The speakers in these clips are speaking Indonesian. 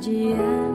Chia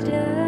harder.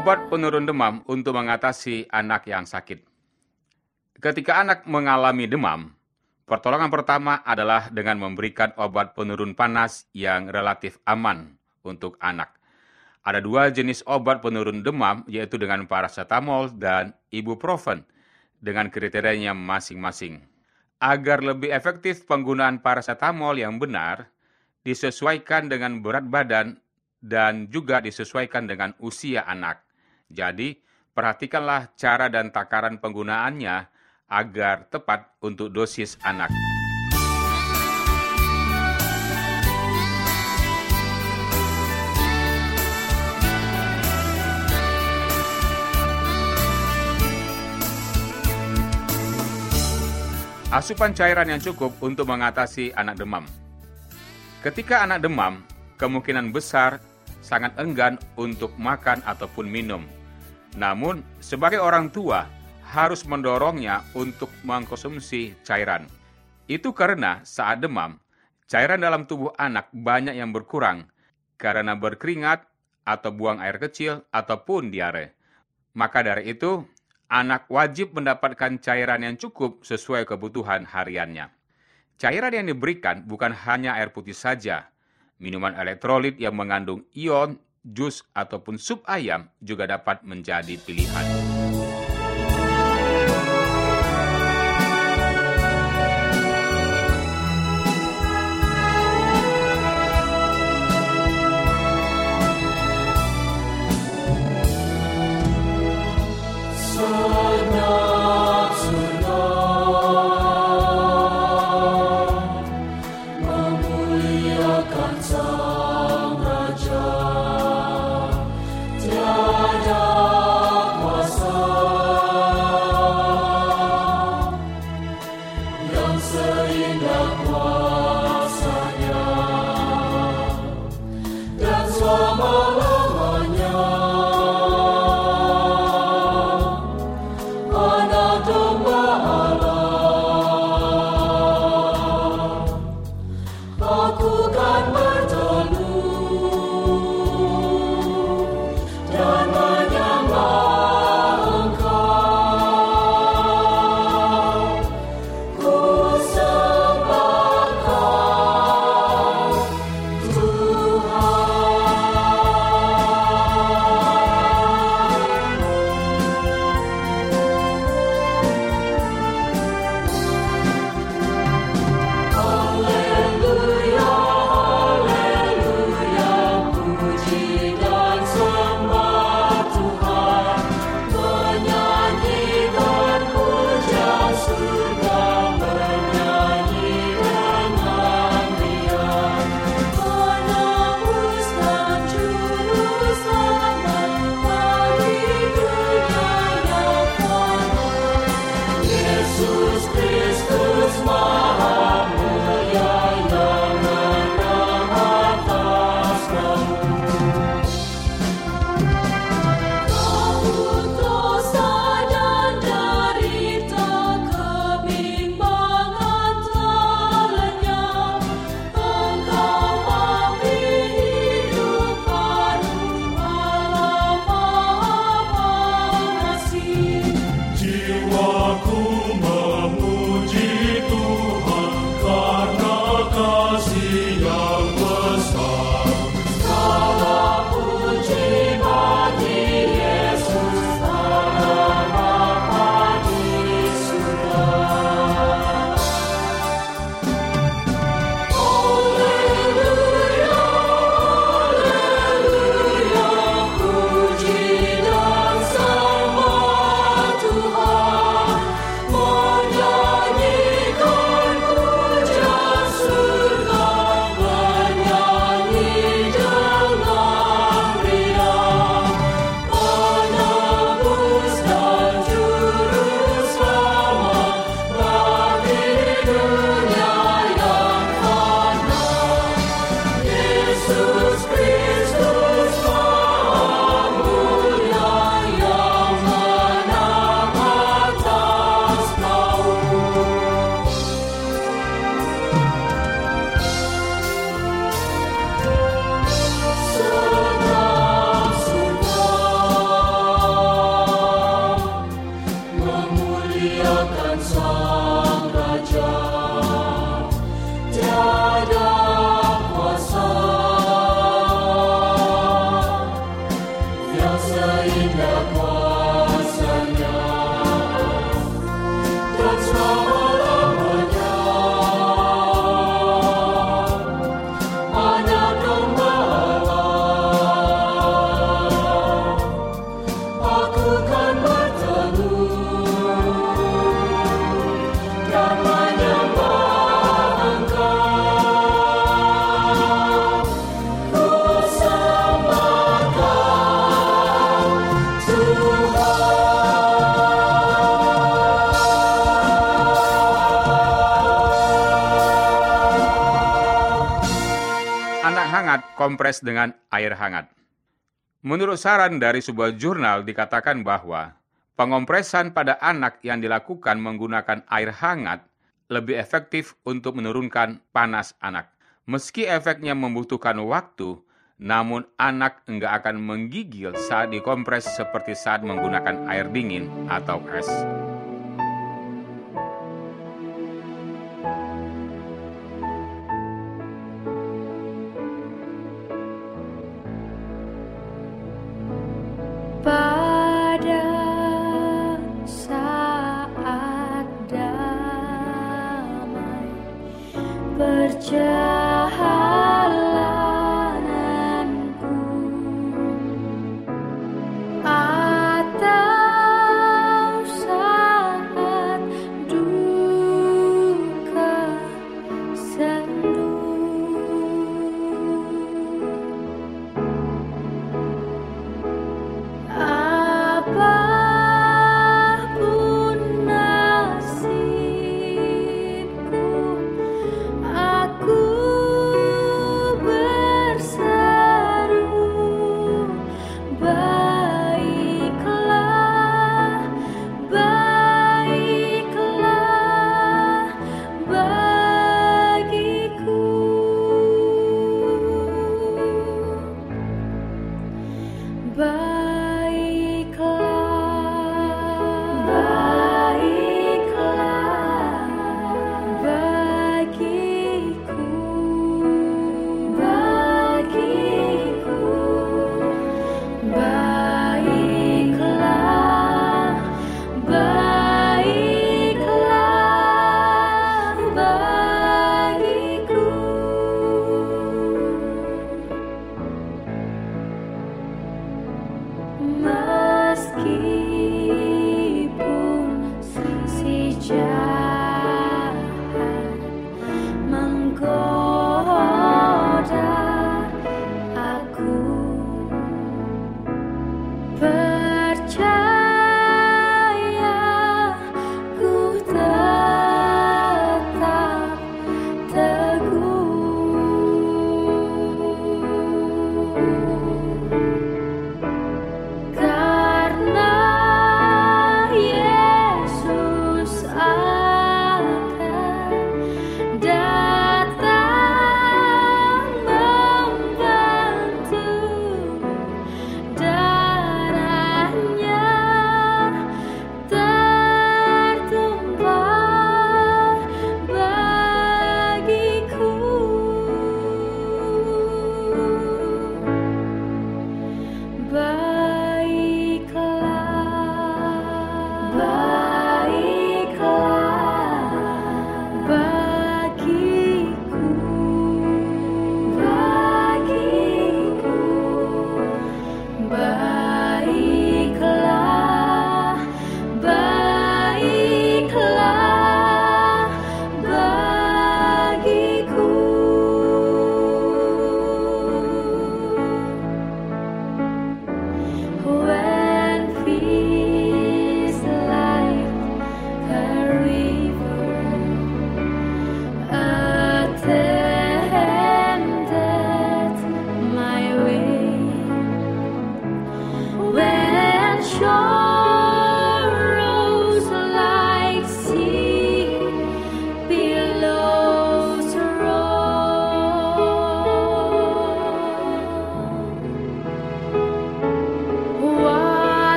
Obat penurun demam untuk mengatasi anak yang sakit. Ketika anak mengalami demam, pertolongan pertama adalah dengan memberikan obat penurun panas yang relatif aman untuk anak. Ada dua jenis obat penurun demam, yaitu dengan paracetamol dan ibuprofen, dengan kriterianya masing-masing. Agar lebih efektif penggunaan paracetamol yang benar, disesuaikan dengan berat badan dan juga disesuaikan dengan usia anak. Jadi, perhatikanlah cara dan takaran penggunaannya agar tepat untuk dosis anak. Asupan cairan yang cukup untuk mengatasi anak demam. Ketika anak demam, kemungkinan besar sangat enggan untuk makan ataupun minum. Namun, sebagai orang tua harus mendorongnya untuk mengkonsumsi cairan. Itu karena saat demam, cairan dalam tubuh anak banyak yang berkurang karena berkeringat atau buang air kecil ataupun diare. Maka dari itu, anak wajib mendapatkan cairan yang cukup sesuai kebutuhan hariannya. Cairan yang diberikan bukan hanya air putih saja. Minuman elektrolit yang mengandung ion jus ataupun sup ayam juga dapat menjadi pilihan. Hangat kompres dengan air hangat. Menurut saran dari sebuah jurnal dikatakan bahwa pengompresan pada anak yang dilakukan menggunakan air hangat lebih efektif untuk menurunkan panas anak. Meski efeknya membutuhkan waktu, namun anak enggak akan menggigil saat dikompres seperti saat menggunakan air dingin atau es.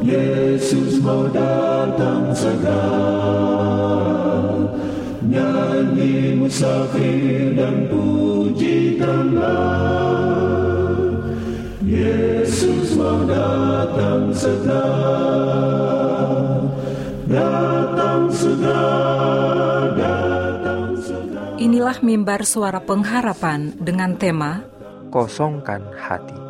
Yesus mau datang segera. Nyanyi musafir dan pujikanlah Yesus mau datang segera. Datang segera Datang segera. Inilah mimbar suara pengharapan dengan tema kosongkan hati.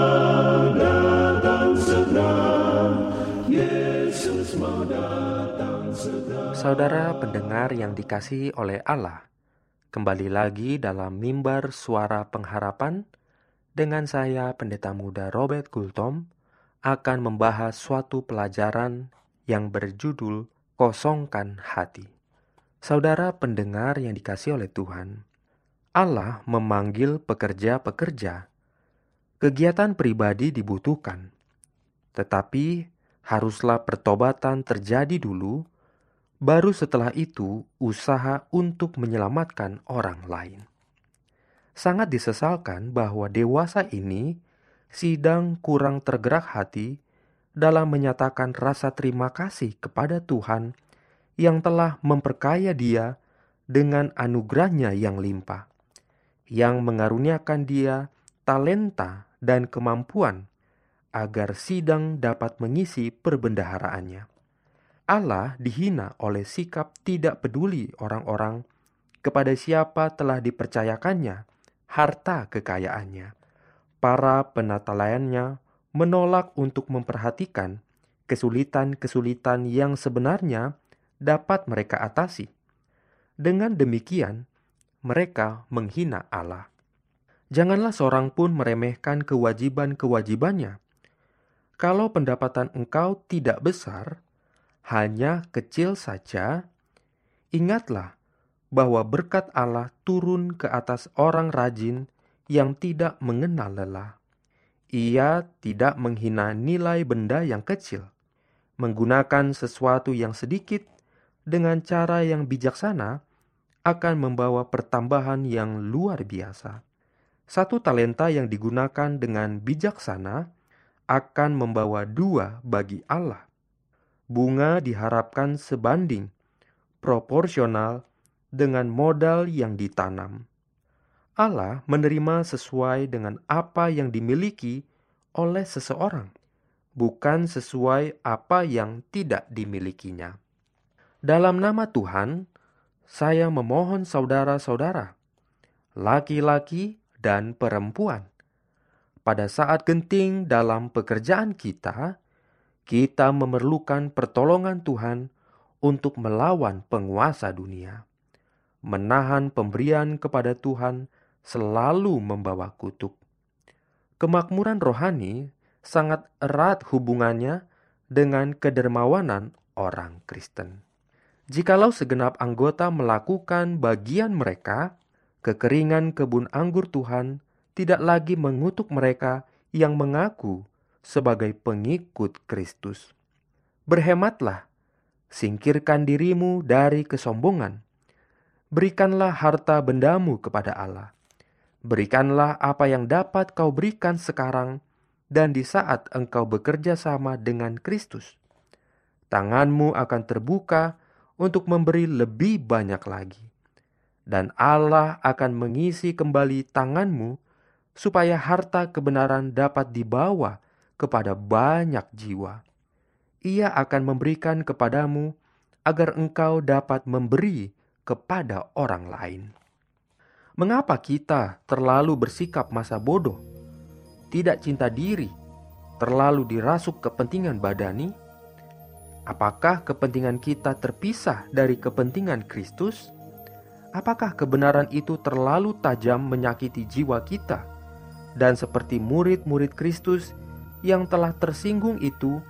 Saudara pendengar yang dikasihi oleh Allah, kembali lagi dalam mimbar suara pengharapan dengan saya Pendeta Muda Robert Gultom akan membahas suatu pelajaran yang berjudul Kosongkan Hati. Saudara pendengar yang dikasihi oleh Tuhan, Allah memanggil pekerja-pekerja. Kegiatan pribadi dibutuhkan, tetapi haruslah pertobatan terjadi dulu, baru setelah itu usaha untuk menyelamatkan orang lain. Sangat disesalkan bahwa dewasa ini sidang kurang tergerak hati dalam menyatakan rasa terima kasih kepada Tuhan yang telah memperkaya dia dengan anugerahnya yang limpah, yang mengaruniakan dia talenta dan kemampuan agar sidang dapat mengisi perbendaharaannya. Allah dihina oleh sikap tidak peduli orang-orang kepada siapa telah dipercayakannya harta kekayaannya. Para penatalayannya menolak untuk memperhatikan kesulitan-kesulitan yang sebenarnya dapat mereka atasi. Dengan demikian, mereka menghina Allah. Janganlah seorang pun meremehkan kewajiban-kewajibannya. Kalau pendapatan engkau tidak besar, hanya kecil saja, ingatlah bahwa berkat Allah turun ke atas orang rajin yang tidak mengenal lelah. Ia tidak menghina nilai benda yang kecil, menggunakan sesuatu yang sedikit dengan cara yang bijaksana akan membawa pertambahan yang luar biasa. Satu talenta yang digunakan dengan bijaksana akan membawa dua bagi Allah. Bunga diharapkan sebanding, proporsional dengan modal yang ditanam. Allah menerima sesuai dengan apa yang dimiliki oleh seseorang, bukan sesuai apa yang tidak dimilikinya. Dalam nama Tuhan, saya memohon saudara-saudara, laki-laki dan perempuan, pada saat genting dalam pekerjaan kita, kita memerlukan pertolongan Tuhan untuk melawan penguasa dunia. Menahan pemberian kepada Tuhan selalu membawa kutuk. Kemakmuran rohani sangat erat hubungannya dengan kedermawanan orang Kristen. Jikalau segenap anggota melakukan bagian mereka, kekeringan kebun anggur Tuhan tidak lagi mengutuk mereka yang mengaku sebagai pengikut Kristus. Berhematlah, singkirkan dirimu dari kesombongan. Berikanlah harta bendamu kepada Allah. Berikanlah apa yang dapat kau berikan sekarang dan di saat engkau bekerja sama dengan Kristus. Tanganmu akan terbuka untuk memberi lebih banyak lagi. Dan Allah akan mengisi kembali tanganmu supaya harta kebenaran dapat dibawa kepada banyak jiwa. Ia akan memberikan kepadamu agar engkau dapat memberi kepada orang lain. Mengapa kita terlalu bersikap masa bodoh, tidak cinta diri, terlalu dirasuk kepentingan badani? Apakah kepentingan kita terpisah dari kepentingan Kristus? Apakah kebenaran itu terlalu tajam menyakiti jiwa kita? Dan seperti murid-murid Kristus yang telah tersinggung itu,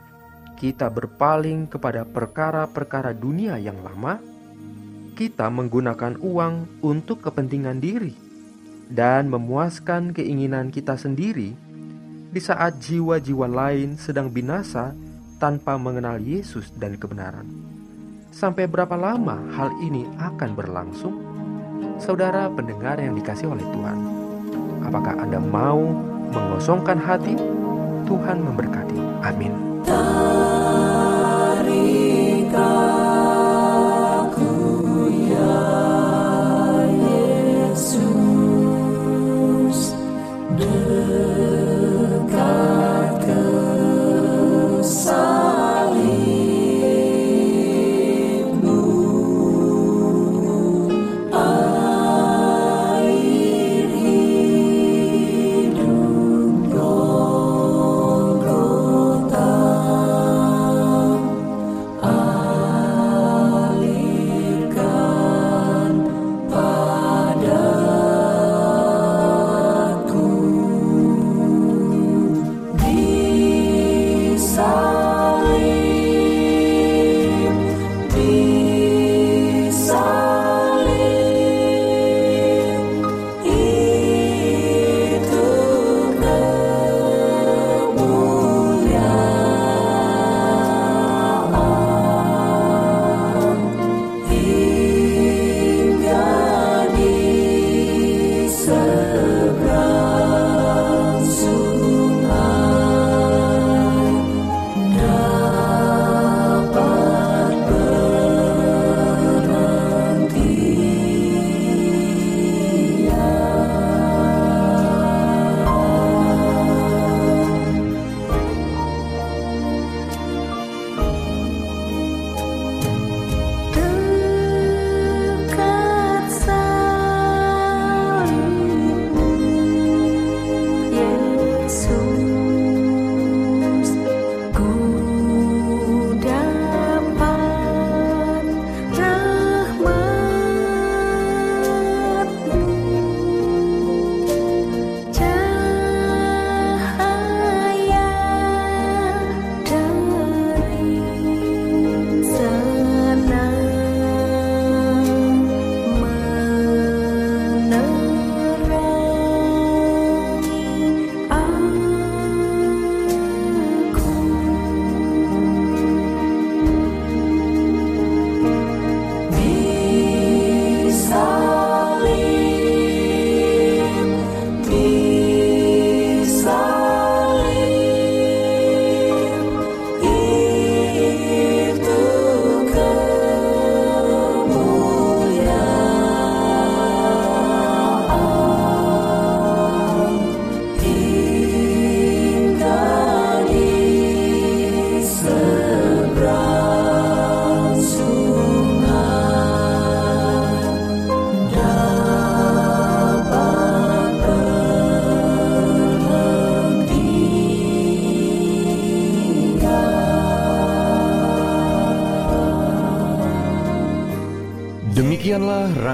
kita berpaling kepada perkara-perkara dunia yang lama, kita menggunakan uang untuk kepentingan diri dan memuaskan keinginan kita sendiri di saat jiwa-jiwa lain sedang binasa tanpa mengenal Yesus dan kebenaran. Sampai berapa lama hal ini akan berlangsung? Saudara pendengar yang dikasih oleh Tuhan, apakah Anda mau mengosongkan hati? Tuhan memberkati. Amin. Dekat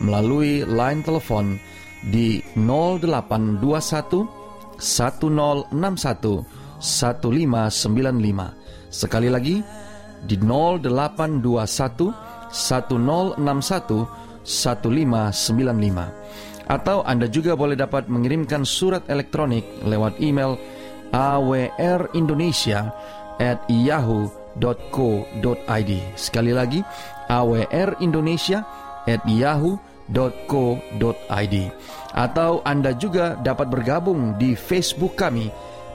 melalui line telepon di 0821 1061 1595. Sekali lagi di 0821 1061 1595. Atau Anda juga boleh dapat mengirimkan surat elektronik lewat email awrindonesia at yahoo.co.id. Sekali lagi, awrindonesia@yahoo.co.id. Atau Anda juga dapat bergabung di Facebook kami,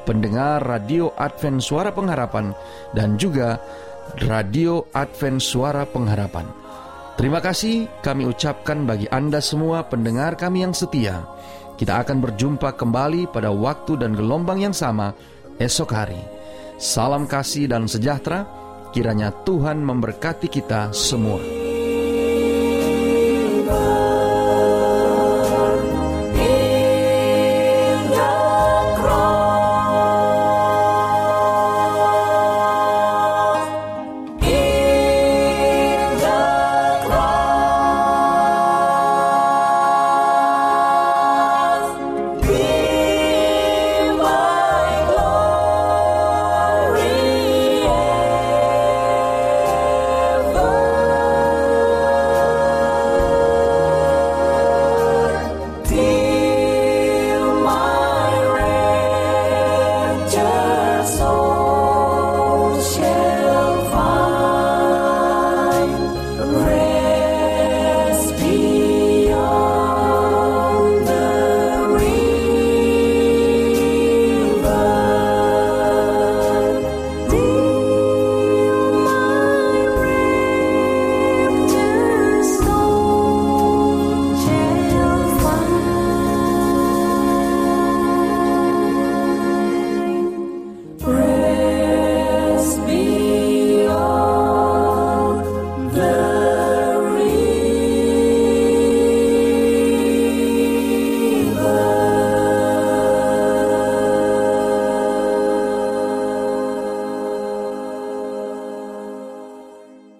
pendengar Radio Advent Suara Pengharapan dan juga Radio Advent Suara Pengharapan. Terima kasih kami ucapkan bagi Anda semua pendengar kami yang setia. Kita akan berjumpa kembali pada waktu dan gelombang yang sama esok hari. Salam kasih dan sejahtera, kiranya Tuhan memberkati kita semua.